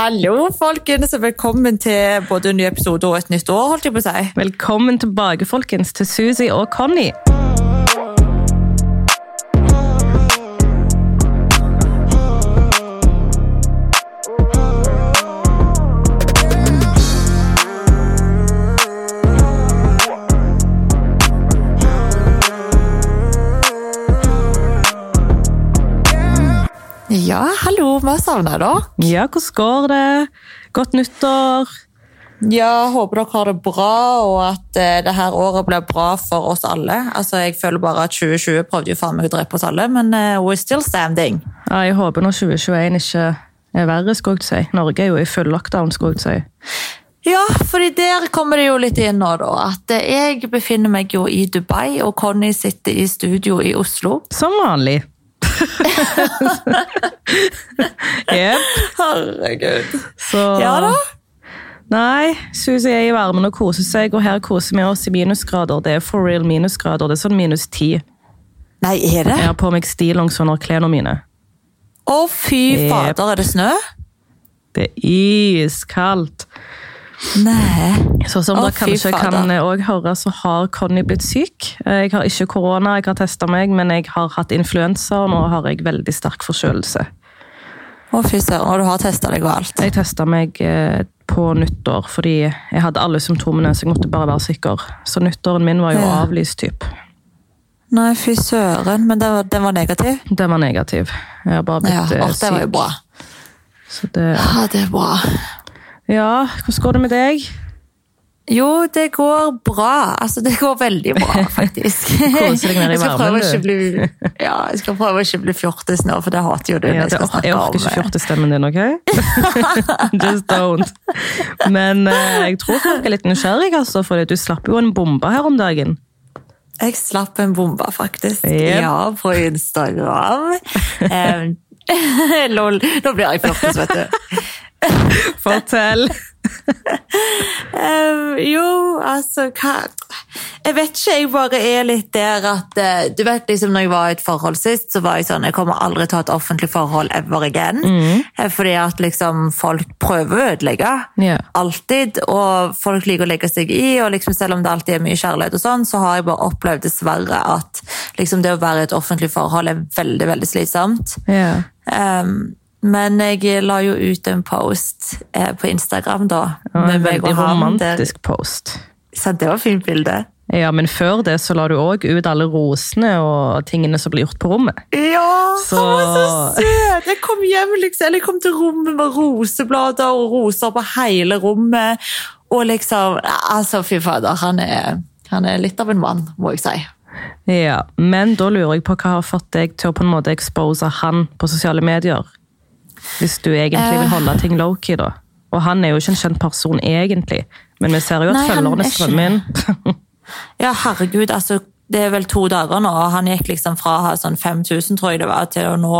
Hallo, folkens, og velkommen til både en ny episode og et nytt år. holdt jeg på å si. Velkommen tilbake folkens, til Susi og Conny. Ja, vi savna dere. Ja, hvordan går det? Godt nyttår. Ja, håper dere har det bra, og at eh, det her året blir bra for oss alle. Altså, Jeg føler bare at 2020 prøvde jo faen meg å drepe oss alle, men eh, we're still standing. Ja, jeg håper når 2021 ikke er verre, skal jeg si. Norge er jo i full lockdown, skal jeg si. Ja, fordi der kommer det jo litt inn nå, da. At eh, jeg befinner meg jo i Dubai, og Conny sitter i studio i Oslo. Som vanlig. Jep. Herregud. Så Ja da. Nei, Susi er i varmen og koser seg, og her koser vi oss i minusgrader. Det er for real minusgrader. Det er sånn minus ti. Nei, er det? Jeg har på meg stillongs under klærne mine. Å, fy Jep. fader, er det snø? Det er iskaldt. Nei. Så som oh, dere kanskje kan også høre, så har Conny blitt syk. Jeg har ikke korona, jeg har testa meg, men jeg har hatt influensa, og nå har jeg veldig sterk forkjølelse. Å, fy søren, og du har testa deg og alt. Jeg testa meg eh, på nyttår fordi jeg hadde alle symptomene, så jeg måtte bare være sikker. Så nyttåren min var jo Ja. avlyst, typ. Nei, fy søren, men den var, den var negativ? Den var negativ. Jeg har bare Ja, blitt syk å, det var jo bra. Så det, Ja, det er bra. Ja, hvordan går det med deg? Jo, det går bra. Altså, det går veldig bra, faktisk. Kose deg mer i varmen, du. bli, ja, jeg skal prøve å ikke bli fjortis nå, for det hater jo du. Ja, jeg skal jeg orker ikke fjortisstemmen din, ok? Just don't. Men eh, jeg tror folk er litt nysgjerrige, altså, for du slapp jo en bombe her om dagen. Jeg slapp en bombe, faktisk. Yep. Ja, på Instagram. Um, Lol. Nå blir jeg fjortis, vet du. Fortell! um, jo, altså hva Jeg vet ikke, jeg bare er litt der at eh, Du vet liksom når jeg var i et forhold sist, så var jeg sånn Jeg kommer aldri til å ha et offentlig forhold ever again. Mm. Fordi at liksom folk prøver å ødelegge. Yeah. Alltid. Og folk liker å legge seg i, og liksom selv om det alltid er mye kjærlighet, og sånn, så har jeg bare opplevd dessverre at liksom det å være i et offentlig forhold er veldig, veldig slitsomt. Ja. Um, men jeg la jo ut en post eh, på Instagram da. Ja, en veldig romantisk post. Så det var et fint bilde. Ja, men før det så la du òg ut alle rosene og tingene som ble gjort på rommet. Ja, Så- han var så søt! Jeg kom hjem liksom, eller jeg kom til rommet med roseblader og roser på hele rommet. Og liksom Altså, fy fader, han er, han er litt av en mann, må jeg si. Ja, Men da lurer jeg på hva har fått deg til å på en måte expose han på sosiale medier? Hvis du egentlig vil holde ting low-key, da. Og han er jo ikke en kjent person egentlig, men vi ser jo at følgerne er strømmer inn. Ja, herregud, altså det er vel to dager nå, og han gikk liksom fra å ha sånn 5000, tror jeg det var, til å nå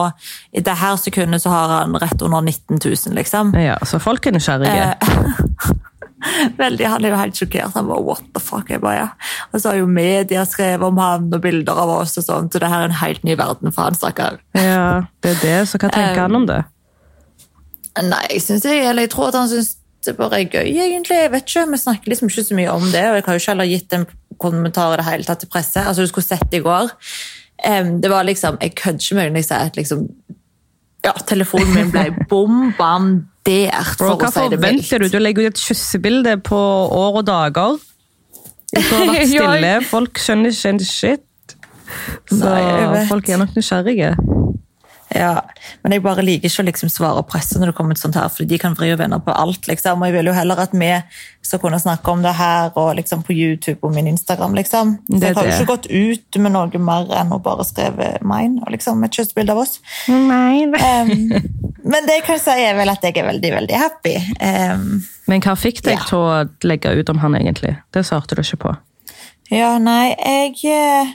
I det her sekundet så har han rett under 19 000, liksom. Ja, Så folk er nysgjerrige. Veldig, Han er jo helt sjokkert. Han bare, what the fuck? Jeg bare, ja. Og så har jo media skrevet om han og bilder av oss, og sånt, så det her er en helt ny verden for han, stakkar. Ja, det er det, så hva tenker han om det? Nei, jeg, synes jeg eller jeg tror at han syns det bare er gøy, egentlig. Jeg vet ikke, Vi snakker liksom ikke så mye om det, og jeg har jo ikke heller gitt en kommentar i det hele tatt til presse. Altså, Du skulle sett i går. Det var liksom, Jeg kødder ikke med når jeg sier at liksom, ja, telefonen min ble bombandert, for Bro, å si det Hva forventer du? Du legger ut et kyssebilde på år og dager. Du har vært stille, folk skjønner ikke en shit. Så Nei, folk er nok nysgjerrige. Ja, Men jeg bare liker ikke å liksom svare presse når det kommer til sånt her, for de kan vri og vende på alt. liksom, og Jeg vil jo heller at vi skal kunne snakke om det her og liksom på YouTube og min Instagram. liksom. Så jeg har jo ikke gått ut med noe mer enn å bare skrive mine og liksom et kystbilde av oss. Nei. Um, men det jeg kan si er vel at jeg er veldig, veldig happy. Um, Men hva fikk deg Ja. til å legge ut om han egentlig? Det svarte du ikke på. ja, nei, jeg eh,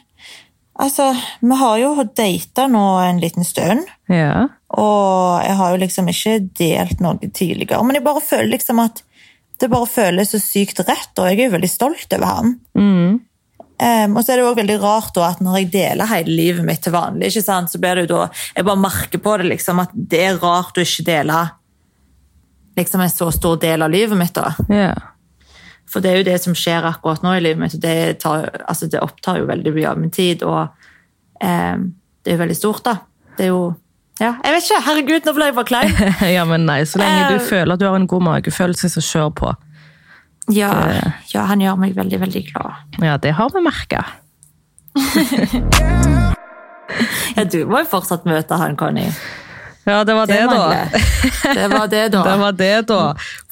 Altså, vi har jo data nå en liten stund. Ja. Og jeg har jo liksom ikke delt noe tidligere, men jeg bare føler liksom at det bare føles så sykt rett, og jeg er jo veldig stolt over han. Mm. Um, og så er det jo også veldig rart da, at når jeg deler hele livet mitt til vanlig, ikke sant, så blir det jo da Jeg bare merker på det liksom at det er rart å ikke dele liksom en så stor del av livet mitt. da. Ja. For det er jo det som skjer akkurat nå i livet mitt, og det, tar, altså det opptar jo veldig mye av min tid. Og eh, det er jo veldig stort, da. Det er jo Ja, jeg vet ikke. Herregud, nå ble jeg bare klein. ja, men nei, så lenge du uh, føler at du har en god magefølelse, så kjør på. Ja, ja, han gjør meg veldig, veldig glad. Ja, det har vi merka. Ja, du må jo fortsatt møte han, Conny. Ja, det var det, da. Det var det, da. Det var det, da.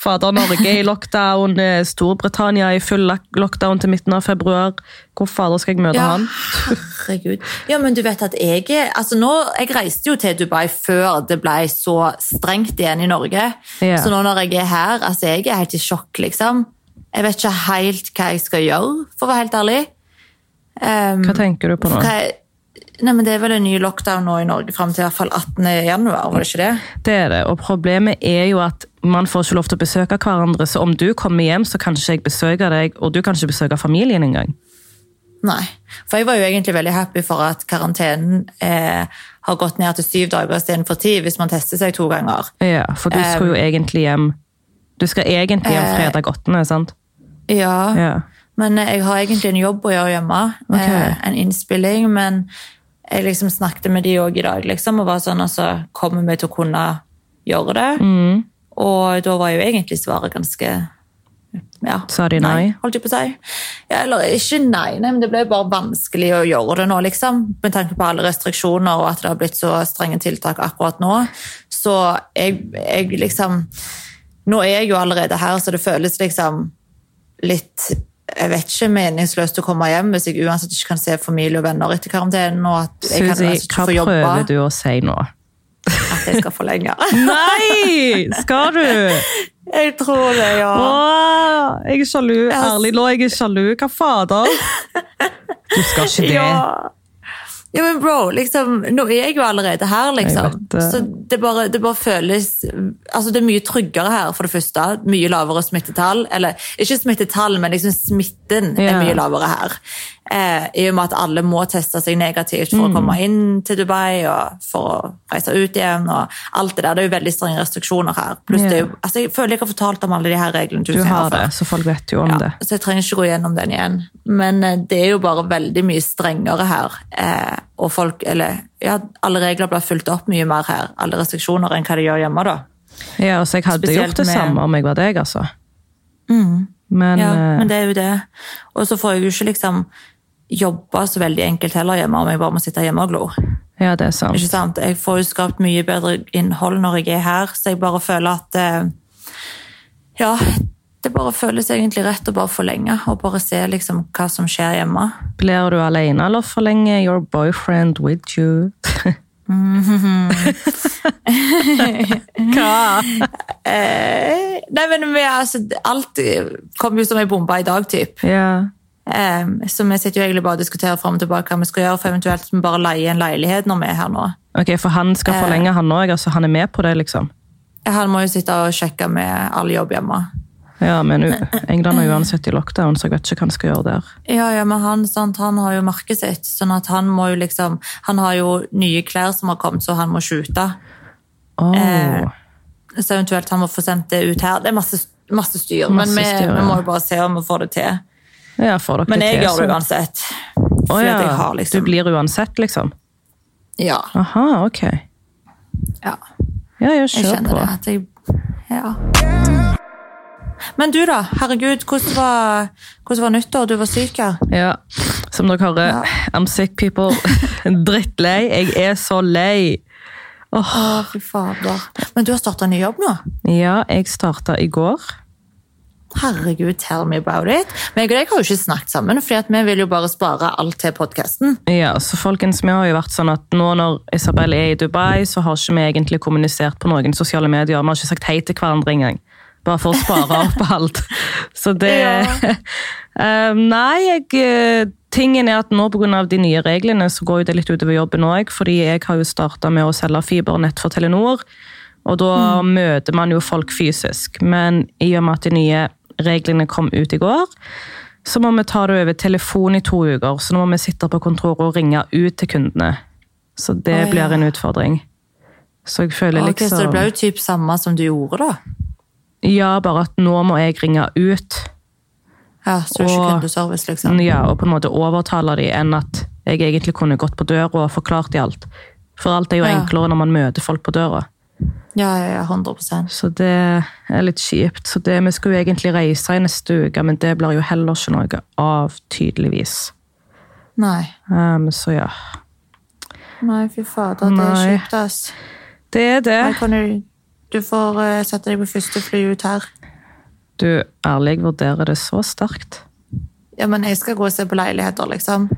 Fader Norge i lockdown, eh, Storbritannia i full lockdown til midten av februar. Hvor fader skal jeg møte Ja, han? herregud. Ja, men du vet at jeg altså nå, Jeg reiste jo til Dubai før det ble så strengt igjen i Norge. Ja. Så nå når jeg er her, altså jeg er helt i sjokk, liksom. Jeg vet ikke helt hva jeg skal gjøre, for å være helt ærlig. Um, Hva tenker du på nå? hva jeg- Nei, men Det er vel en ny lockdown nå i Norge fram til i hvert fall 18. januar, var det ikke det? Det er det, og problemet er jo at man får ikke lov til å besøke hverandre, så om du kommer hjem, så kan ikke jeg besøke deg, og du kan ikke besøke familien engang. Nei. For jeg var jo egentlig veldig happy for at karantenen eh, har gått ned til syv dager istedenfor ti hvis man tester seg to ganger. Ja, for du skal jo egentlig hjem Du skal egentlig hjem Eh, fredag 8., sant? Ja, Ja. men eh, jeg har egentlig en jobb å gjøre hjemme. Okay. Eh, en innspilling, men jeg liksom snakket med de òg i dag, liksom, og var sånn altså, Kommer vi til å kunne gjøre det? Mm. Og da var jo egentlig svaret ganske ja, Sa de nei? holdt jeg på å si. Ja, eller ikke nei, nei, men det ble bare vanskelig å gjøre det nå, liksom. Med tanke på alle restriksjoner og at det har blitt så strenge tiltak akkurat nå. Så jeg, jeg liksom Nå er jeg jo allerede her, så det føles liksom litt jeg vet ikke, meningsløst å komme hjem hvis jeg uansett ikke kan se familie og venner etter karantenen. og at jeg kan Susi, altså ikke hva få jobbe, prøver du å si nå? at jeg skal forlenge. Nei! Skal du? Jeg tror det, ja. Åh, jeg er sjalu. Ærlig nå, jeg er sjalu. Hva fader? Du skal ikke det. Ja. Ja, men bro, liksom, nå er jeg jo allerede her, liksom. vet uh... Så det bare, det bare føles Altså, det er mye tryggere her, for det første. Mye lavere smittetall. Eller ikke smittetall, men liksom smitten yeah. er mye lavere her. Eh, I og med at alle må teste seg negativt for Mm. å komme inn til Dubai og for å reise ut igjen. og alt Det der. Det er jo veldig strenge restriksjoner her. Pluss det jo, altså, Jeg føler jeg har fortalt om alle de her reglene Du har det, så folk vet jo om Ja, det. så jeg trenger ikke gå gjennom den igjen. Men eh, det er jo bare veldig mye strengere her. Eh, og folk, eller ja, alle regler blir fulgt opp mye mer her, alle restriksjoner, enn hva de gjør hjemme. da. Ja, altså, jeg hadde Spesielt gjort det med- samme om jeg var deg, altså. Men, Ja, eh, men det er jo det. Og så får jeg jo ikke liksom jobbe så veldig enkelt heller hjemme om jeg bare må sitte hjemme og glo. ja, det er sant. Ikke sant? Jeg får jo skapt mye bedre innhold når jeg er her, så jeg bare føler at eh, Ja, det bare føles egentlig rett å bare forlenge og bare se liksom hva som skjer hjemme. Blir du alene, eller forlenger your boyfriend with you? Hva? Eh, nei, men vi, altså, alt kom jo som ei bombe i dag, typ. Ja. Eh, så vi sitter jo egentlig bare og diskuterer frem og tilbake hva vi skal gjøre, for eventuelt vi bare leie en leilighet når vi er her nå. Ok, for han skal Eh. forlenge, han òg? Altså, han er med på det, liksom? Han må jo sitte og sjekke med all jobb hjemme. Ja, men England er uansett i lockdown, så jeg vet ikke hva han skal gjøre der. Ja, ja, men han, sant, han har jo merket sitt, sånn at han må jo liksom Han har jo nye klær som har kommet, så han må skjute. Oh. Eh, Så eventuelt han må få sendt det ut her. Det er masse, masse styr, Masse men vi, styr, ja. vi må jo bare se om vi får det til. Ja, Men jeg gjør det uansett. Å ja, har liksom Du blir uansett, liksom? Ja. Aha, ok. ja. Ja, jeg, Jeg kjenner på. det. At jeg, ja. Men du, da? Herregud, hvordan var, hvordan var nyttår? Du var syk her. Ja, som dere hører, Ja. I'm sick people. Drittlei. Jeg er så lei. Åh, Å, fy fader. Men du har starta ny jobb nå? ja, jeg starta i går. Herregud, tell me about it. Men jeg og deg har jo ikke snakket sammen, for vi vil jo bare spare alt til podkasten. Ja, så folkens, vi har jo vært sånn at nå når Isabel er i Dubai, så har ikke vi egentlig kommunisert på noen sosiale medier. Vi har ikke sagt hei til hverandre engang. Bare for å spare opp alt. Så det Ja. Eh, Nei, jeg, eh, tingen er at nå pga. de nye reglene så går det litt utover jobben òg. Fordi jeg har jo starta med å selge fibernett for Telenor. Og da møter man jo folk fysisk. Men i og med at de nye reglene kom ut i går, så må vi ta det over telefon i to uker. Så nå må vi sitte på kontoret og ringe ut til kundene. Så det oh, ja. blir en utfordring. Så jeg føler okay, liksom Så det ble jo typ samme som du gjorde, da? Ja, bare at nå må jeg ringe ut. Ja, Så er ikke Og- kundeservice, liksom? Ja, og på en måte overtale de enn at jeg egentlig kunne gått på døra og forklart de alt. For alt er jo Ja. enklere når man møter folk på døra. Ja, ja, ja, 100 Så det er litt kjipt. Så det, vi skulle egentlig reise i neste uke, men det blir jo heller ikke noe av, tydeligvis. Nei. Um, så ja. Nei, fy fader, det er kjipt, ass. Det er det. Du, du får uh, sette deg på første fly ut her. Du, ærlig, jeg vurderer det så sterkt. Ja, men jeg skal gå og se på leiligheter, liksom.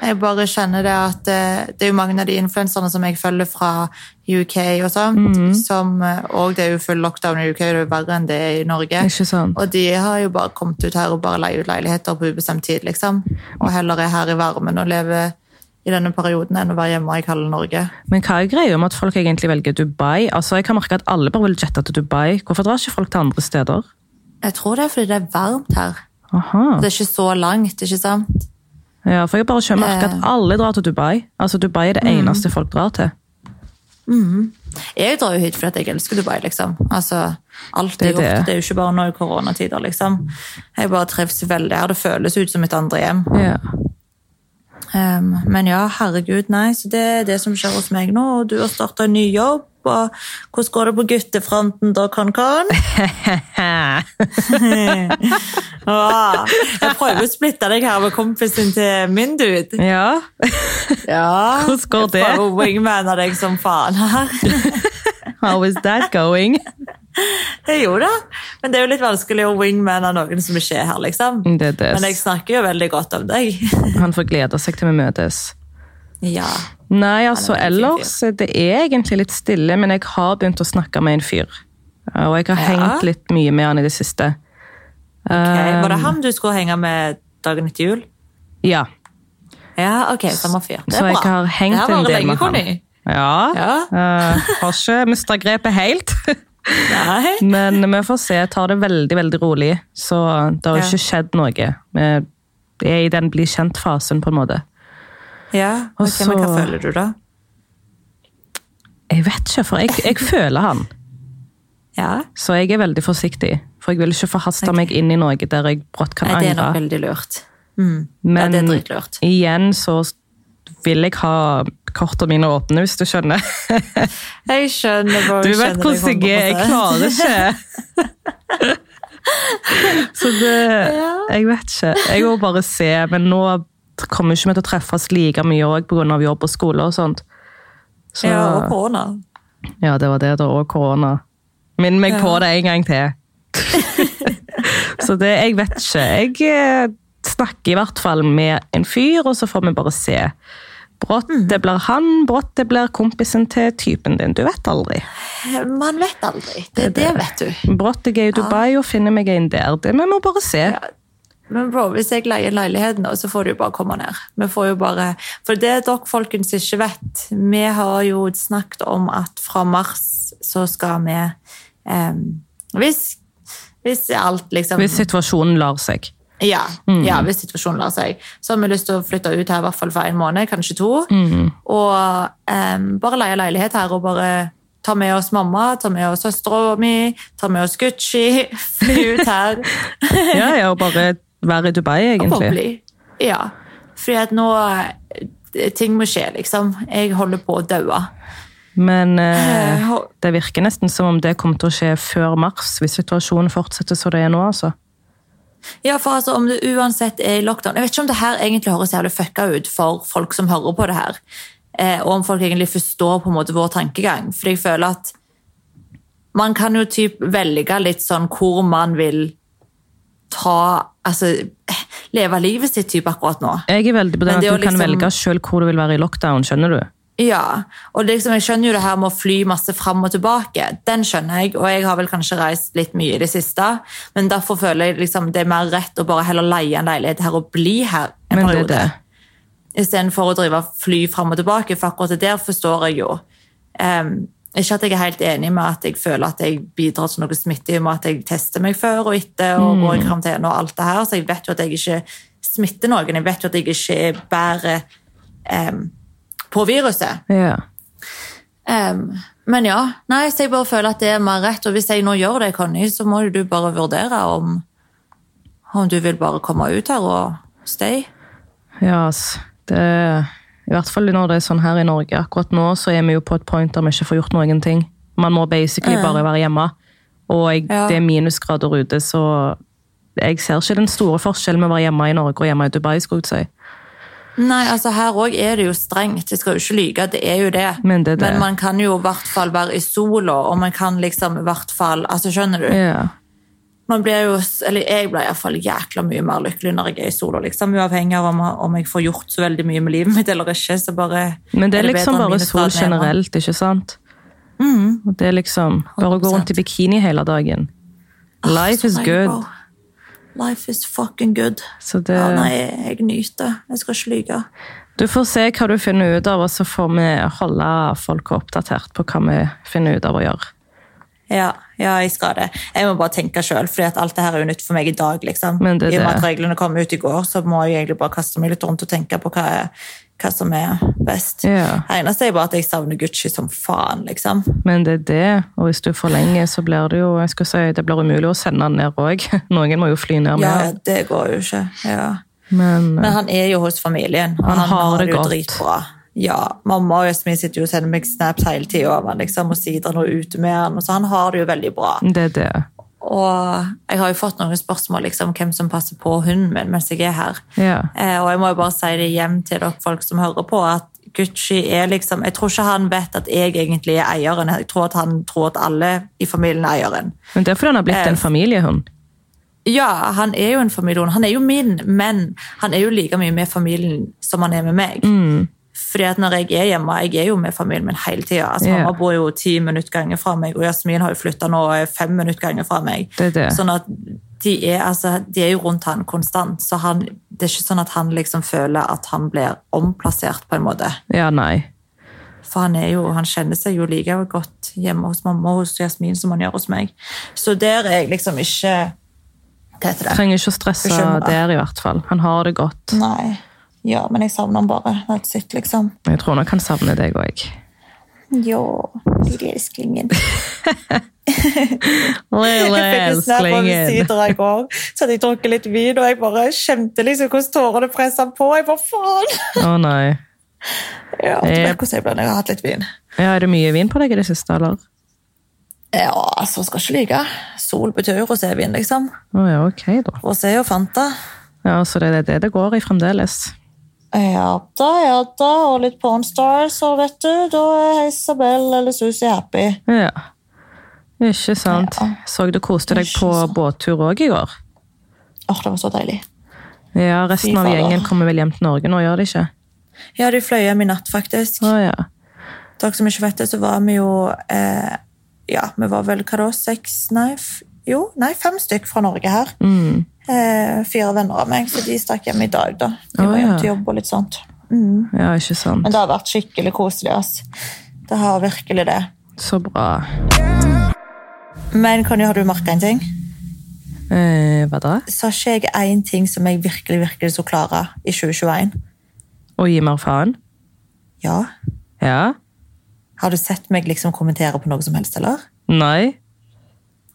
Jeg bare kjenner det at eh, det er jo mange av de influenserne som jeg følger fra UK og sånt, som, eh, og det er jo full lockdown i UK, det er jo verre enn det er i Norge. Ikke sant? Og de har jo bare kommet ut her og bare leier ut leiligheter på ubestemt tid, liksom. Og heller er her i varmen og lever i denne perioden enn å være hjemme i kalde Norge. Men hva er greia med at folk egentlig velger Dubai? Altså, Jeg kan merke at alle bare vil jette til Dubai. Hvorfor drar ikke folk til andre steder? Jeg tror det er fordi det er varmt her. Aha. Det er ikke så langt, ikke sant? Ja, for jeg bare ikke merke at alle drar til Dubai. Altså, Dubai er det eneste folk drar til. Jeg drar jo hit fordi jeg elsker Dubai, liksom. Altså, alt Det er gjort, det. det er jo ikke bare nå i koronatider, liksom. Jeg bare trives veldig her. Det føles ut som mitt andre hjem. Ja. Um, men ja, herregud, nei. Så det er det som skjer hos meg nå. Og du har starta en ny jobb. Og hvordan går det på guttefronten da? Ah, jeg prøver å splitte deg her med kompisen til min dude. ja. Ja, Hvordan går det? Jeg prøver å wingmane deg som faen her. How is that going? Jo da, men det er jo litt vanskelig å wingmane noen som ikke er her, liksom. Det er det. Men jeg snakker jo veldig godt om deg. Han får glede seg til vi møtes. Ja. Nei, altså er ellers Det er egentlig litt stille, men jeg har begynt å snakke med en fyr. Og jeg har Ja. hengt litt mye med han i det siste. Ok, Var det han du skulle henge med dagen etter jul? Ja. Ja, ok, samme fyr. Det Så bra. jeg har hengt en del med han. Ja. Ja. Uh, har ikke mista grepet helt. Nei. Men vi får se. Jeg tar det veldig veldig rolig. Så det har Ja. ikke skjedd noe. Vi er i den bli kjent-fasen, på en måte. Ja, okay, ok, men hva føler du da? Jeg vet ikke, for jeg, jeg føler han. Ja, Så jeg er veldig forsiktig. For jeg vil ikke forhaste okay. meg inn i noe der jeg brått kan Nei, det er nok veldig lurt. Mm. Men ja, igjen så vil jeg ha kortene mine åpne, hvis du skjønner. Jeg skjønner hva Du du vet hvordan jeg er. Jeg 100%. klarer ikke. Så det Jeg vet ikke. Jeg må bare se. Men nå kommer ikke vi til å treffes like mye òg pga. jobb og skole og sånt. Så, Ja, og korona. ja, det var det, da. Og korona. Minn meg på det en gang til. så det Jeg vet ikke. Jeg eh, snakker i hvert fall med en fyr, og så får vi bare se. Brått det blir han, brått det blir kompisen til typen din. Du vet aldri. Man vet aldri. Det, det vet du. Brått jeg er i Dubai og finner meg en der. Det vi må bare se. Ja. Men bro, hvis jeg leier leiligheten, nå, så får du jo bare komme ned. Vi får jo bare, For det dere folkens ikke vet, vi har jo snakket om at fra mars så skal vi eh, hvis, hvis alt liksom Hvis situasjonen lar seg. Ja, Mm. ja, hvis situasjonen lar seg. Så har vi lyst til å flytte ut her i hvert fall for en måned, kanskje to. Mm. Og um, bare leie leilighet her og bare ta med oss mamma, ta med oss søstera mi, ta med oss Gucci, fly ut her. Ja, ja, og bare være i Dubai, Og egentlig. boble. Ja. Fordi at nå eh, Ting må skje, liksom. Jeg holder på å daue. Men eh, Eh, det virker nesten som om det kommer til å skje før mars, hvis situasjonen fortsetter som det er nå. altså. Ja, for altså, om det uansett er i lockdown Jeg vet ikke om det her egentlig høres jævlig fucka ut for folk som hører på det her. Eh, og om folk egentlig forstår på en måte vår tankegang. For jeg føler at man kan jo typ velge litt sånn hvor man vil ta Altså leve livet sitt typ akkurat nå. Jeg er veldig på den at du liksom... kan velge selv hvor du vil være i lockdown, skjønner du? Ja, og liksom, jeg skjønner jo det her med å fly masse fram og tilbake. Den skjønner jeg, og jeg har vel kanskje reist litt mye i det siste. Men derfor føler jeg liksom, det er mer rett å bare heller leie en leilighet her og bli her en Men er periode. det. Istedenfor å drive fly fram og tilbake, for akkurat det der forstår jeg jo. Um, ikke at jeg er helt enig med at jeg føler at jeg bidrar til noe og med at jeg tester meg før og etter og går i karantene og alt det her, så jeg vet jo at jeg ikke smitter noen. Jeg vet jo at jeg ikke bærer em, på viruset. Ja. Um, men ja, nei, så jeg bare føler at det er mer rett. Og hvis jeg nå gjør det, Conny, så må du bare vurdere om, om du vil bare komme ut her og stay. Ja, ass. Det I hvert fall når det er sånn her i Norge. Akkurat nå så er vi jo på et point der vi ikke får gjort noen ting. Man må basically mm. bare være hjemme. Og jeg, Ja. det er minusgrader ute, så jeg ser ikke den store forskjellen med å være hjemme i Norge og hjemme i Dubai. skulle jeg si. Nei, altså her òg er det jo strengt. Jeg skal jo ikke lyge, det er jo det. Men det er det. Men man kan jo i hvert fall være i sola, og man kan liksom i hvert fall Altså, skjønner du? Ja. Man blir jo, eller Jeg blir iallfall jækla mye mer lykkelig når jeg er i sola, liksom, uavhengig av om, om jeg får gjort så veldig mye med livet mitt eller ikke. så bare... Men det er bedre liksom bare sol generelt, ikke sant? Mm. Det er liksom bare å gå rundt i bikini hele dagen. Life is good. Life is fucking good. Så det, Ja, nei, jeg nyter. Jeg skal ikke lyge. Du får se hva du finner ut av, og så får vi holde folk oppdatert på hva vi finner ut av å gjøre. Ja, ja, jeg skal det. Jeg må bare tenke sjøl, for alt det her er jo nytt for meg i dag. liksom. Men det I og med at reglene kom ut i går, så må jeg egentlig bare kaste meg litt rundt og tenke på hva, hva som er best. Ja. Det eneste er bare at jeg savner Gucci som faen, liksom. Men det er det, og hvis du forlenger, så blir det jo jeg skal si, det blir umulig å sende han ned òg. Noen må jo fly ned Ja, med. det går jo ikke. Ja. Men, Men han er jo hos familien, og Han han, har har det jo dritbra. Ja, Mamma og Jasmin sitter jo og sender meg snaps hele tida av han, liksom, og sider noe ute med han, og så han har det jo veldig bra. det er det. Og jeg har jo fått noen spørsmål liksom, om hvem som passer på hunden min mens jeg er her. Ja. Eh, og jeg må jo bare si det hjem til dere folk som hører på, at Gucci er liksom Jeg tror ikke han vet at jeg egentlig er eieren. Jeg tror at han tror at alle i familien er eieren. Men det er fordi han har blitt Eh, en familiehund. Ja, han er jo en familiehund. Han er jo min, men han er jo like mye med familien som han er med meg. Mm. Fordi at når jeg er hjemme, jeg er jo med familien min hele tida. Altså, yeah. Mamma bor jo ti minutter ganger fra meg, og Jasmin har jo flytta nå er fem minutter ganger fra meg. Det det. Sånn at de er, altså, de er jo rundt han konstant, så han, det er ikke sånn at han liksom føler at han blir omplassert på en måte. Ja, nei. For han, er jo, han kjenner seg jo like godt hjemme hos mamma og hos Jasmin som han gjør hos meg. Så der er jeg liksom ikke? Trenger ikke å stresse der, i hvert fall. Han har det godt. Nei. Ja, men jeg savner han bare. That's it, liksom. Jeg tror nok han savner deg òg. Ja, lille elsklingen. Lille elsklingen. så hadde jeg drukket litt vin, og jeg bare kjente liksom hvordan tårene presset på. Jeg bare, faen! Å nei. Ja, du Eh. vet hvordan jeg blir når jeg har hatt litt vin. Ja, er det mye vin på deg i det siste, eller? Ja, altså, skal ikke like. Sol betyr rosévin, liksom. Å ja, ok, da. Rosé og Fanta. Ja, Så det er det det går i fremdeles. Ja da, ja da, og litt Pornstars, og vet du, da er Isabel eller Susie happy. Ja. Ikke sant. Ja. Så du koste deg Ikke på sant. båttur òg i går? Åh, det var så deilig. Ja, resten av gjengen kommer vel hjem til Norge nå, gjør de ikke? Ja, de fløy hjem i natt, faktisk. Oh, ja. Dere som ikke vet det, så var vi jo eh, Ja, vi var vel hva da? Seks Nei, f jo, nei fem stykk fra Norge her. Mm. Eh, fire venner av meg, så de stakk hjem i dag, da. De var hjem til jobb og litt sånt. Mm. Ja, ikke sant. Men det har vært skikkelig koselig, ass. Det har virkelig det. Så bra. Men Conny, har du merka en ting? Eh, hva da? Sa ikke jeg én ting som jeg virkelig, virkelig så klare i 2021? Å gi mer faen? Ja. Ja? Har du sett meg liksom kommentere på noe som helst, eller? Nei?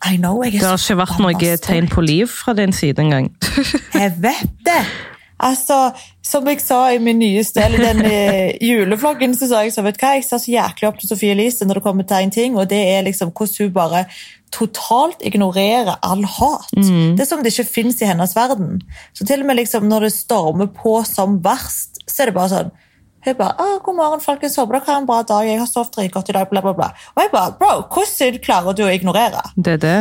I know, jeg er Det har ikke vært noe tegn på liv fra din side engang. Jeg vet det! Altså, Som jeg sa i min nyeste, eller den eh, julevloggen, så sa jeg så vet hva, jeg ser så jæklig opp til Sofie Elise når det kommer til en ting, og det er liksom hvordan hun bare totalt ignorerer all hat. Det er som det ikke fins i hennes verden. Så til og med liksom når det stormer på som verst, så er det bare sånn hun bare, 'God morgen, folkens. Håper dere har en bra dag. Jeg har sovet dritgodt i dag.' bla, bla, bla. Og jeg bare, bro, hvordan klarer du å ignorere? Det er det.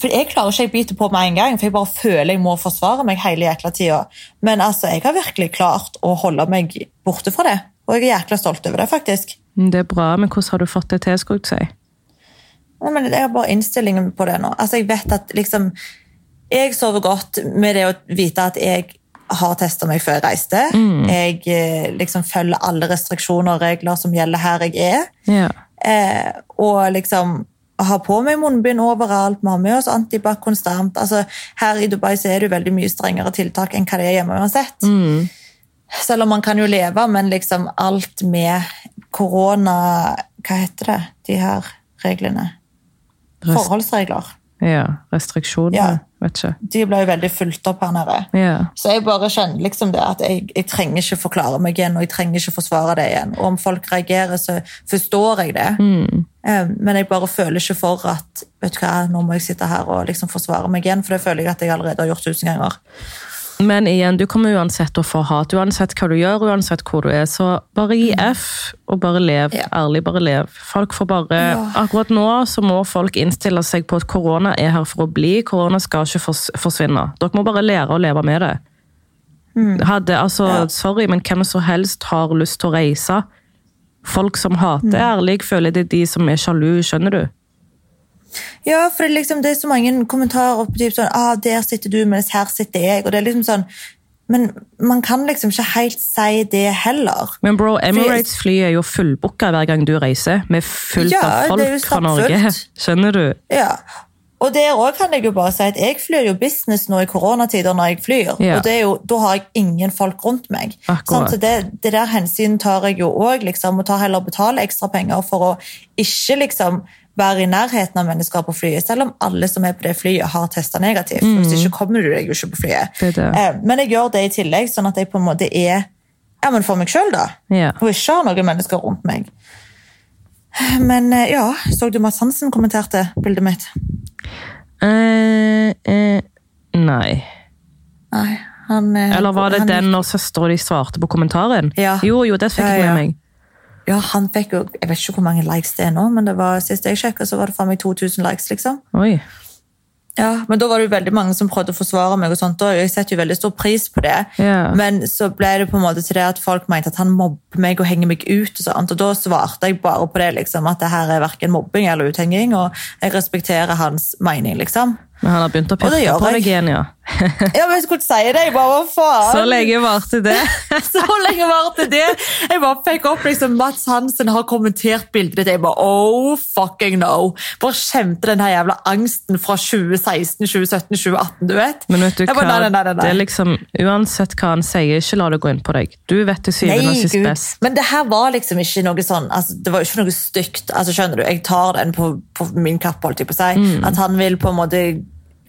For Jeg klarer ikke jeg bite på med en gang, for jeg bare føler jeg må forsvare meg hele jækla tida. Men altså, jeg har virkelig klart å holde meg borte fra det. Og jeg er jækla stolt over det, faktisk. Det er bra, men hvordan har du fått det til, skulle jeg si? Men Jeg har bare innstillingen på det nå. Altså, Jeg vet at liksom Jeg sover godt med det å vite at jeg har testa meg før jeg reiste. Jeg eh, liksom følger alle restriksjoner og regler som gjelder her jeg er. Ja. Eh, og liksom har på meg munnbind overalt, vi har med oss antibac konstant. Altså, her i Dubai så er det jo veldig mye strengere tiltak enn hva det er hjemme uansett. Selv om man kan jo leve, men liksom alt med korona Hva heter det, de her reglene? Forholdsregler. Ja, restriksjoner. Ja. Vet ikke. De ble jo veldig fulgt opp her nede. Yeah. Så jeg bare kjenner liksom det at jeg, jeg trenger ikke forklare meg igjen, og jeg trenger ikke forsvare det igjen. Og om folk reagerer, så forstår jeg det. Mm. Men jeg bare føler ikke for at vet du hva, nå må jeg sitte her og liksom forsvare meg igjen, for det føler jeg at jeg allerede har gjort tusen ganger. Men igjen, du kommer uansett til å få hat, uansett hva du gjør, uansett hvor du er. Så bare gi F, og bare lev. Ja. Ærlig, bare lev. Folk får bare, Ja. Akkurat nå så må folk innstille seg på at korona er her for å bli. Korona skal ikke forsvinne. Dere må bare lære å leve med det. Hadde, altså, Ja. Sorry, men hvem som helst har lyst til å reise. Folk som hater ærlig, føler det er de som er sjalu, skjønner du? Ja, for det er, liksom, det er så mange kommentarer på typ sånn, ah, der sitter du, mens her sitter jeg, og det er liksom sånn, men man kan liksom ikke helt si det heller. Men bro, Emirates-fly er jo fullbooka hver gang du reiser, med fullt Ja, av folk fra Norge. Skjønner du? Ja, og der også kan jeg jo bare si at jeg flyr jo business nå i koronatider når jeg flyr, Ja. og det er jo, da har jeg ingen folk rundt meg. Sånn, så det, det der hensyn tar jeg jo også, liksom, og tar heller betale ekstra penger for å ikke liksom være i nærheten av mennesker på flyet, selv om alle som er på det flyet har testet negativt. Mm. Hvis ikke kommer du deg jo ikke på flyet. Det det. Eh, Men jeg gjør det i tillegg, sånn at jeg på en måte er ja, men for meg selv da. Yeah. Og ikke har noen mennesker rundt meg. Men eh, ja, så du Mads Hansen kommenterte bildet mitt? Uh, uh, nei. Nei, han... Eller var det den når søstera di svarte på kommentaren? Ja. Jo, jo, det fikk jeg med meg. Ja, han fikk jo, jeg vet ikke hvor mange likes det er nå, men det var, sist jeg sjekket, så var det faen meg 2000 likes, liksom. Oi. Ja, men da var det jo veldig mange som prøvde å forsvare meg og sånt, og jeg setter jo veldig stor pris på det. Ja. Men så ble det på en måte til det at folk mente at han mobber meg og henger meg ut og sånt, og da svarte jeg bare på det, liksom, at det her er hverken mobbing eller uthenging, og jeg respekterer hans mening, liksom. Men han har begynt å pirke på deg igjen, ja. Ja, men jeg skulle ikke si det, jeg bare, hva faen? Så lenge varte det. Så lenge varte det. Jeg bare fikk opp liksom Mats Hansen har kommentert bildet ditt. Jeg bare, oh fucking no. Bare kjente den her jævla angsten fra 2016, 2017, 2018, du vet. Men vet du hva? bare, nei, nei, nei, nei. Det er liksom, Uansett hva han sier, ikke la det gå inn på deg. Du vet til syvende og sist best. Men det her var liksom ikke noe sånn altså, Det var ikke noe stygt. Altså, skjønner du? Jeg tar den på, på min kapp, holdt jeg på å si. Mm. At han vil på en måte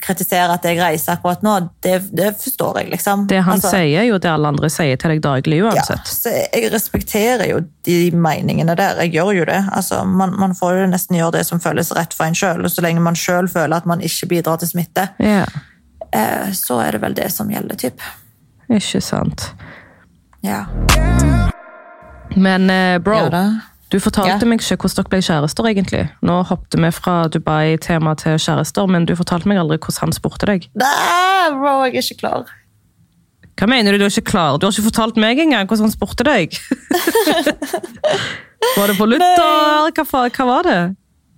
kritisere at jeg reiser akkurat nå, det, det forstår jeg, liksom. Det han Altså, sier, er jo det alle andre sier til deg daglig Ja, uansett. så jeg respekterer jo de meningene der. Jeg gjør jo det. Altså, man, man får jo nesten gjøre det som føles rett for en sjøl. Og så lenge man sjøl føler at man ikke bidrar til smitte, Ja, eh, så er det vel det som gjelder, typ. ikke sant. Ja. Men eh, bro, Ja. Du fortalte Ja. meg ikke hvordan dere ble kjærester, egentlig. Nå hoppet vi fra Dubai-tema til kjærester, men du fortalte meg aldri hvordan han spurte deg. Nei, bro, jeg er ikke klar. Hva mener du du er ikke klar? Du har ikke fortalt meg engang hvordan han spurte deg. var det på Luther? Hva, hva var det?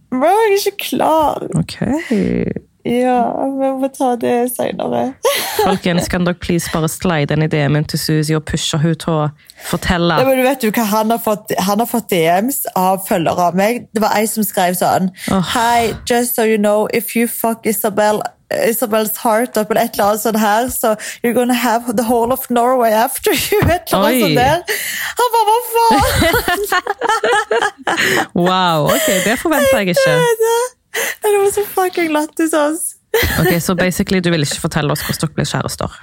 Bro, jeg er ikke klar. Ok. Ja, vi må ta det seinere. Folkens, kan dere please bare slide en i DM-en til Suzy og pushe hun til å fortelle? Ja, men du vet jo hva han har fått, han har fått DMs av følgere av meg. Det var ei som skrev sånn oh. Hi, just so you know, if you fuck Isabel Isabels heart up eller et eller annet sånt her, so you're gonna have the whole of Norway after you. Et eller annet sånt der. Han bare, hva faen? Wow, ok, det forventer jeg ikke. Det var så fucking lættis, ass. Ok, Så basically, du vil ikke fortelle oss hvordan dere ble kjærester?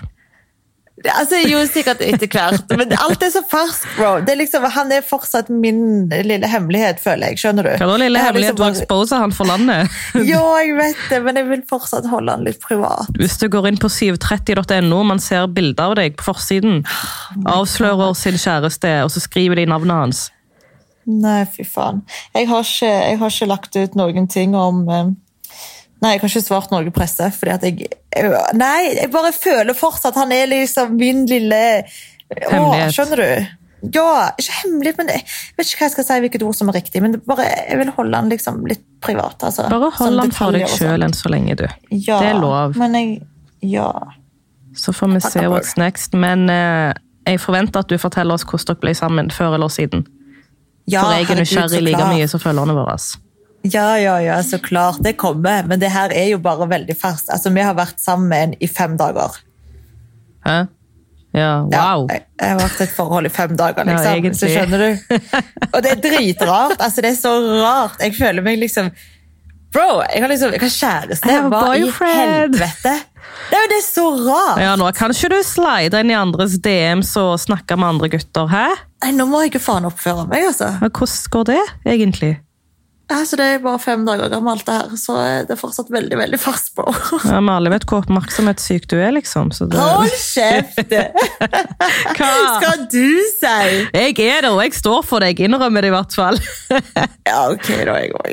Altså, jo, sikkert etter hvert, men alt er så ferskt, bro. Det er liksom, han er fortsatt min lille hemmelighet, føler jeg. Skjønner du? Hva da, lille hemmelighet? liksom Du exposer han for landet. jo, jeg vet det, men jeg vil fortsatt holde han litt privat. Hvis du går inn på 730.no, man ser bilder av deg på forsiden. Avslører sin kjæreste, og så skriver de navnet hans. Nei, fy faen. Jeg har ikke, jeg har ikke lagt ut noen ting om eh, Nei, jeg har ikke svart Norge presse, fordi at jeg jeg- Nei, jeg bare føler fortsatt at han er liksom min lille Å, Hemmelighet. skjønner du? Ja, ikke hemmelig, men jeg vet ikke hva jeg skal si, hvilket ord som er riktig. Men bare, jeg vil holde han liksom litt privat. altså. Bare hold han for deg detaljer sånn. sjøl enn så lenge, du. Ja, Det er lov. Men jeg Ja. Så får vi se what's next. Men eh, jeg forventer at du forteller oss hvordan dere ble sammen før eller siden. Ja For jeg er nysgjerrig like mye som følgerne våre. Ja, ja, ja, så klart. Det kommer. Men det her er jo bare veldig ferskt. Altså, vi har vært sammen i fem dager. Hæ? Ja, wow. Ja, jeg, har vært i et forhold i fem dager, Ja, liksom. egentlig. så skjønner du? Og det er dritrart. Altså, det er så rart. Jeg føler meg liksom Bro, jeg har liksom, jeg har kjæreste. Hva i helvete? Det er jo det er så rart. Ja, nå kan ikke du slide inn i andres DMs og snakke med andre gutter, hæ? Nei, nå må jeg ikke faen oppføre meg, altså. Men Hvordan går det, egentlig? Altså. Det er bare fem dager gammelt, det her, så det er fortsatt veldig, veldig fast, på. Ja, Vi alle vet hvor oppmerksomhetssyk du er, liksom. Så det... Hold kjeft! Hva skal du si? Jeg er det, og jeg står for det. Jeg innrømmer det i hvert fall. Ja, ok, da er jeg òg.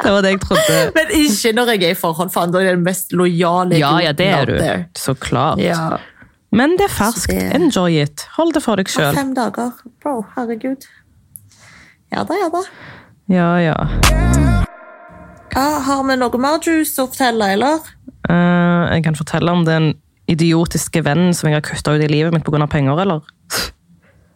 Det var det jeg trodde. Men ikke når jeg er i forhold, faen. Da er jeg den mest lojale Ja, ja, det er du. Så klart. Ja. Men det er ferskt. Enjoy it. Hold det for deg sjøl. Fem dager. Bro, herregud. Ja da, ja da. Ja, ja. Hva, har vi noe mer juice å fortelle, eller? Uh, jeg kan fortelle om den idiotiske vennen som jeg har kutta ut i livet mitt pga. penger, eller?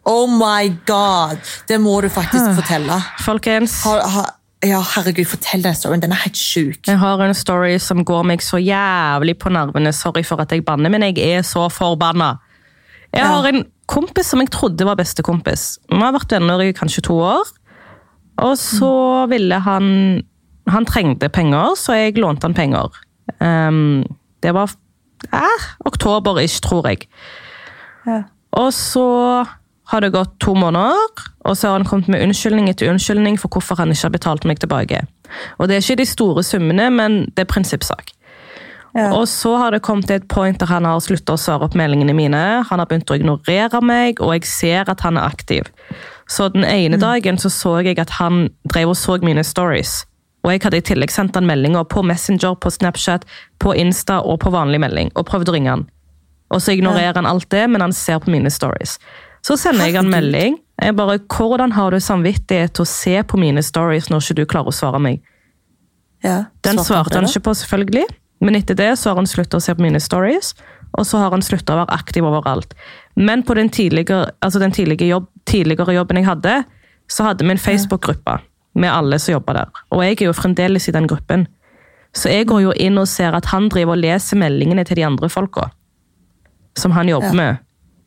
Oh my god! Det må du faktisk fortelle. Folkens, Har, har, ja, herregud, fortell den storyen. Den er helt sjuk. jeg har en story som går meg så jævlig på nervene. Sorry for at jeg banner, men jeg er så forbanna. Jeg Ja. har en kompis som jeg trodde var bestekompis. Vi har vært venner i kanskje to år. Og så ville han Han trengte penger, så jeg lånte han penger. Um, det var eh, oktober-ish, tror jeg. Ja. Og så har det gått to måneder, og så har han kommet med unnskyldning etter unnskyldning for hvorfor han ikke har betalt meg tilbake. Og det er ikke de store summene, men det er prinsippsak. Ja. Og så har det kommet til et point der han har sluttet å svare opp meldingene mine. Han har begynt å ignorere meg, og jeg ser at han er aktiv. Så den ene dagen så, så jeg at han drev og så mine stories. Og jeg hadde i tillegg sendt han meldinger på Messenger, på Snapchat, på Insta og på vanlig melding, og prøvd å ringe han. Og så ignorerer han alt det, men han ser på mine stories. Så sender jeg han melding. Jeg bare, Hvordan har du samvittighet til å se på mine stories når ikke du klarer å svare meg? Ja. Den Svarte svarte han ikke på, selvfølgelig. Men etter det så har han sluttet å se på mine stories, og så har han sluttet å være aktiv overalt. Men på den tidligere, altså den tidligere, jobb, tidligere jobben jeg hadde, så hadde vi en Facebook-gruppe med alle som jobba der. Og jeg er jo fremdeles i den gruppen. Så jeg går jo inn og ser at han driver og leser meldingene til de andre folka som han jobber Ja. med.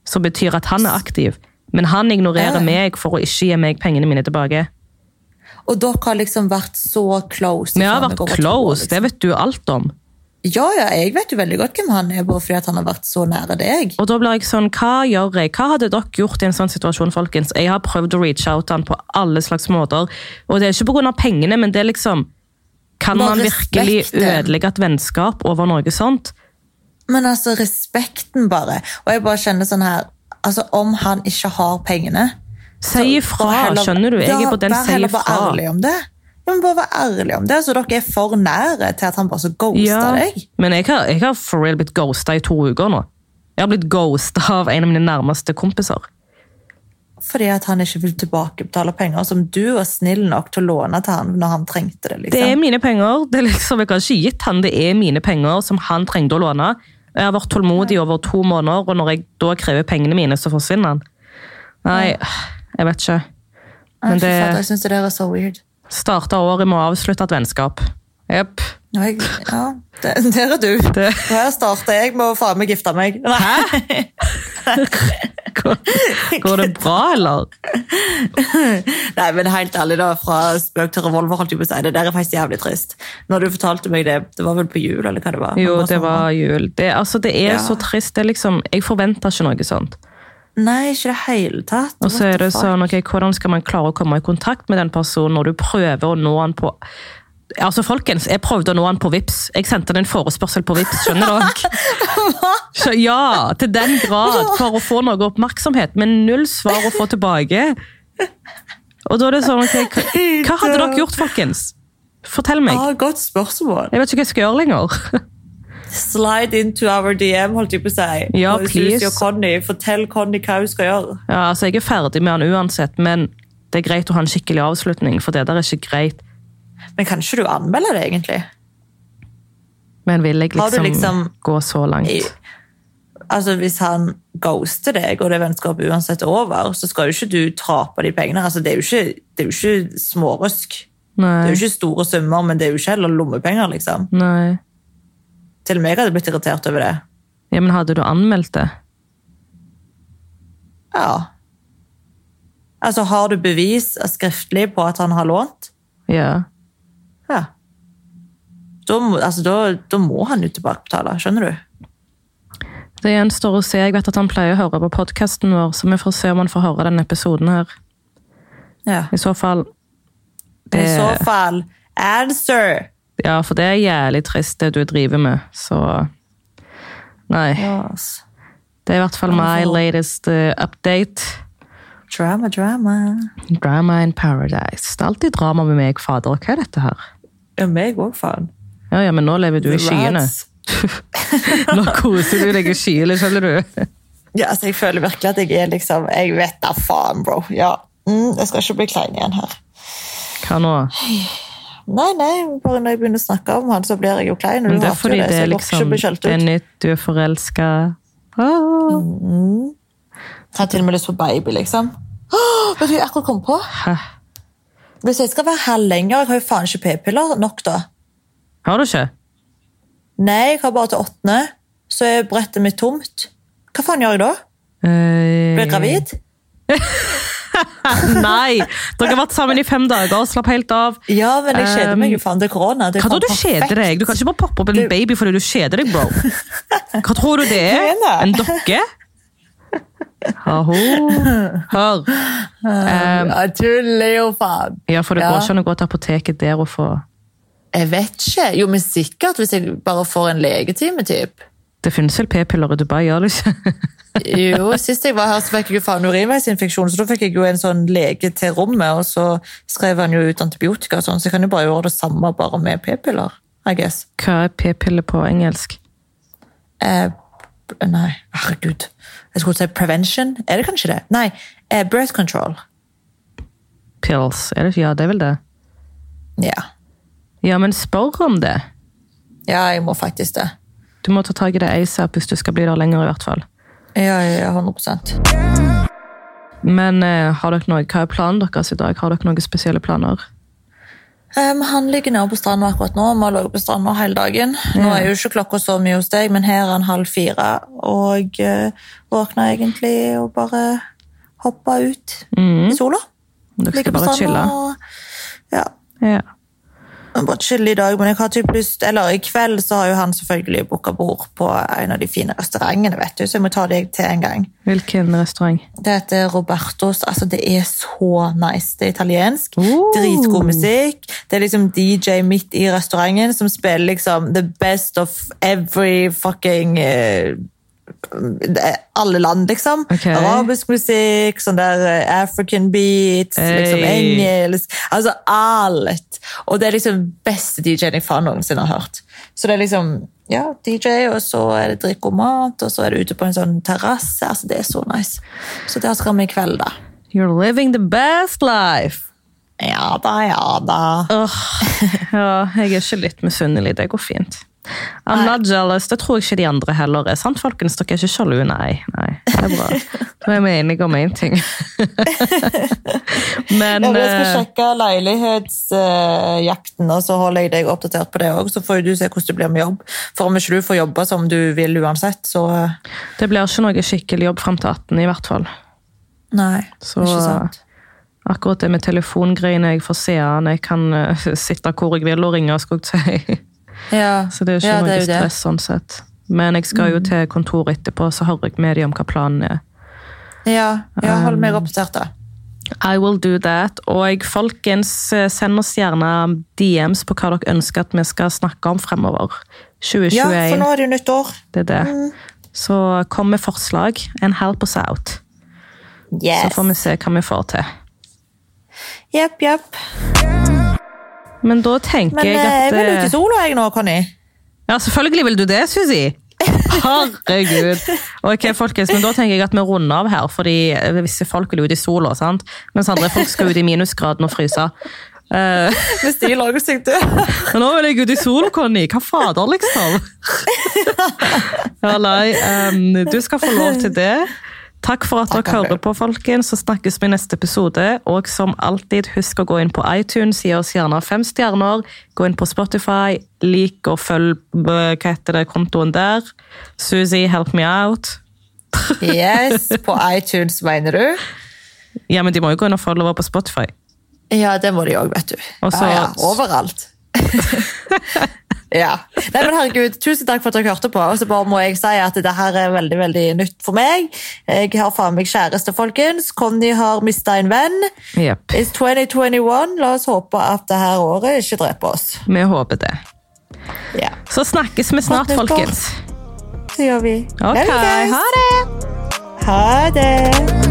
Som betyr at han er aktiv. Men han ignorerer Ja. meg for å ikke gi meg pengene mine tilbake. Og dere har liksom vært så close. Vi har vært år, close, liksom. det vet du alt om. Ja, ja, jeg vet jo veldig godt hvem han er, bare fordi han har vært så nære deg. Og da blir jeg sånn, hva gjør jeg? Hva hadde dere gjort i en sånn situasjon, folkens? Jeg har prøvd å reach out han på alle slags måter, og det er ikke av pengene, men det er liksom, kan Bare man virkelig respekten. ødelegge et vennskap over noe sånt? Men altså, respekten bare. Og jeg bare kjenner sånn her, altså om han ikke har pengene, Si ifra, skjønner du? Jeg er på den vær si heller bare ifra. ærlig om det. Ja, men bare vær ærlig om det, så dere er for nære til at han bare så ghoster Ja, deg. men jeg har, jeg har for real blitt ghosta i to uker nå. Jeg har blitt ghosta av en av mine nærmeste kompiser. Fordi at han ikke vil tilbakebetale penger som du var snill nok til å låne til han når han trengte det. Liksom. Det er liksom. mine penger. Det er liksom, jeg har ikke gitt han, det er mine penger som han trengte å låne. Jeg har vært tålmodig over to måneder, og når jeg da krever pengene mine, så forsvinner han. Nei, jeg vet ikke. Men det Jeg synes det der er så weird. Starta året med å avslutte et vennskap. Jepp. Ja, det, der er du. Det- Her starter jeg med å faen meg gifte meg. Hæ? Går, går det bra, eller? Nei, men helt ærlig da, fra spøk til revolver, holdt jeg på å si. Det der er faktisk jævlig trist. Når du fortalte meg det, det var vel på jul, eller hva det var? Jo, det var jul. Det, altså, det er Ja. så trist. Det er liksom, jeg forventa ikke noe sånt. Nei, ikke det hele tatt. Og så er det sånn, ok, Hvordan skal man klare å komme i kontakt med den personen når du prøver å nå han på Altså, folkens, Jeg prøvde å nå han på Vips. Jeg sendte han en forespørsel på Vips, skjønner dere? Så ja, til den grad, for å få noe oppmerksomhet, men null svar å få tilbake. Og da er det sånn, ok, hva hadde dere gjort, folkens? Fortell meg. Ah, godt spørsmål. Jeg vet ikke hva jeg skal gjøre lenger. Slide into our DM, holdt jeg på å si. Ja, please. Conny, Fortell Conny hva hun skal gjøre. Ja, altså, Jeg er ferdig med han uansett, men det er greit å ha en skikkelig avslutning, for det der er ikke greit. Men kan ikke du anmelde det, egentlig? Men vil jeg liksom, liksom- gå så langt? I, altså, Hvis han ghoster deg, og det vennskapet uansett er over, så skal jo ikke du tape de pengene. Altså, det, er jo ikke, det er jo ikke smårøsk. Det er jo ikke store summer, men det er jo ikke heller lommepenger. liksom. Nei. Til og med jeg hadde blitt irritert over det. Ja, men hadde du anmeldt det? Ja. Altså, har du bevis skriftlig på at han har lånt? Ja. Ja. Da, altså, da, da må han jo tilbakebetale, skjønner du? Det gjenstår å se. Jeg vet at han pleier å høre på podkasten vår, så vi får se om han får høre denne episoden her. Ja. I så fall I så fall, answer! Ja, for det er jævlig trist, det du driver med, så Nei. Yes. Det er i hvert fall my latest uh, update. Drama, drama. Drama in paradise. Det er alltid drama med meg, fader. Hva er dette her? Ja, meg òg, faen. Ja, ja, men nå lever du i skyene. Nå koser du deg i skyene, skjønner du? Ja, altså, jeg føler virkelig at jeg er liksom Jeg vet da faen, bro. Ja. Mm, jeg skal ikke bli klein igjen her. Hva nå? Nei, nei, bare når jeg begynner å snakke om han, så blir jeg jo klein. Men det er fordi det, det er liksom Det er nytt, du er forelska. Ah. Jeg har til og med lyst på baby, liksom. Oh, vet du hva jeg akkurat kom på? Hæ? Hvis jeg skal være her lenger, jeg har jo faen ikke p-piller nok, da. Har du ikke? Nei, jeg har bare til åttende. Så er brettet mitt tomt. Hva faen gjør jeg da? Eh, Blir jeg gravid? Nei! Dere har vært sammen i fem dager, og slapp helt av. Ja, men jeg kjeder meg jo Um, faen. Det er korona. Det er Hva tror du kjeder deg? Du kan ikke bare poppe opp en baby fordi du kjeder deg, bro. Hva tror du det er? er? En dokke? Ha-ho. Hør. Um, Jeg tuller jo, faen. ja, for det går ikke an å gå til apoteket der og få Jeg vet ikke. Jo, men sikkert hvis jeg bare får en legetime, typ. Det finnes vel p-piller i Dubai, gjør det ikke? Jo, Sist jeg var her, så fikk jeg jo faen urinveisinfeksjon, så da fikk jeg jo en sånn lege til rommet, og så skrev han jo ut antibiotika og sånn, så jeg kan jo bare gjøre det samme bare med p-piller, I guess. Hva er p-pille på engelsk? Eh, nei, herregud. Jeg skulle si prevention. Er det kanskje det? Nei, eh, birth control. Pills? Er det, ja, det er vel det. Ja. Ja, men spør om det. ja, jeg må faktisk det. Du må ta tak i det ASAP hvis du skal bli der lenger, i hvert fall. Ja, ja, ja, 100 Men eh, har dere noe, hva er planen deres i dag? Har dere noen spesielle planer? Um, han ligger nede på stranda akkurat nå. Vi har ligget på stranda hele dagen. Nå er jo ikke klokka så mye hos deg, men her er han halv fire. Og uh, våkna egentlig og bare hoppa ut Mm. i sola. Dere skal bare chille? og- Ja, Chille i dag, men jeg har typ lyst Eller i kveld så har jo han selvfølgelig booka bord på en av de fine restaurantene, vet du, så jeg må ta deg til en gang. Hvilken restaurant? Det heter Robertos. altså Det er så nice. Det er italiensk. Oh. Dritgod musikk. Det er liksom DJ midt i restauranten som spiller liksom the best of every fucking er alle land, liksom. Okay. Arabisk musikk, sånn der eh, African beats, liksom engelsk Altså alt. Og det er liksom beste DJ-en jeg faen noensinne har hørt. Så det er liksom ja, DJ, og så er det drikk og mat, og så er det ute på en sånn terrasse. Altså, det er så nice. Så der skal vi i kveld, da. You're living the best life! Ja da, ja da. Oh, ja, jeg er ikke litt misunnelig. Det går fint. I'm not jealous. Det tror jeg ikke de andre heller er. Sant, folkens? Dere er ikke sjalu? Nei. nei, det er bra. Da er vi enige om én ting. Men Ja, jeg skal eh, sjekke leilighetsjakten, og så holder jeg deg oppdatert på det òg. Så får du se hvordan det blir med jobb. For om ikke du får jobbe som du vil uansett, så eh, det blir ikke noe skikkelig jobb frem til 18, i hvert fall. Nei. Så ikke sant. akkurat det med telefongreiene, jeg får se an. Jeg kan uh, sitte hvor jeg vil og ringe, skal jeg si. Ja, Så det er ikke ja, noe stress sånn sett. Men jeg skal jo til kontoret etterpå, så hører jeg med dem om hva planen er. Ja, ja hold Um, meg oppdatert, da. I will do that. Og folkens, eh, send oss gjerne DMs på hva dere ønsker at vi skal snakke om fremover. 2021, Ja, for nå er det jo nytt år. det er det. Så kom med forslag and help us out. Så får vi se hva vi får til. Jepp, jepp. Men da tenker Men jeg at Men jeg vil ut eh, i sola, jeg nå, Conny. Ja, selvfølgelig vil du det, Susi! Herregud. Ok, folkens, men Da tenker jeg at vi runder av her, fordi visse folk vil ut i sola, sant? mens andre folk skal ut i minusgraden og fryse. Eh, Hvis de lager seg nå vil jeg ut i sola, Conny! Hva fader, liksom? Ja, nei, um, du skal få lov til det. Takk for at dere hører på, folkens. Så snakkes vi i neste episode. Og som alltid, husk å gå inn på iTunes, gi oss gjerne fem stjerner. Gå inn på Spotify, lik og følg eh, hva heter det, kontoen der. Suzy, help me out. Yes, på iTunes, mener du? Ja, men de må jo gå inn og følge over på Spotify. Ja, det må de òg, vet du. Også, ja, ja, overalt. ja. Nei, men herregud, Tusen takk for at dere hørte på. Og så bare må jeg si at det her er veldig veldig nytt for meg. Jeg har faen meg kjæreste, folkens. Conny har mista en venn. Yep. It's 2021. La oss håpe at det her året ikke dreper oss. Vi håper det. Ja, Så snakkes vi snart, folkens. det gjør vi. Ok, ha det! Ha det.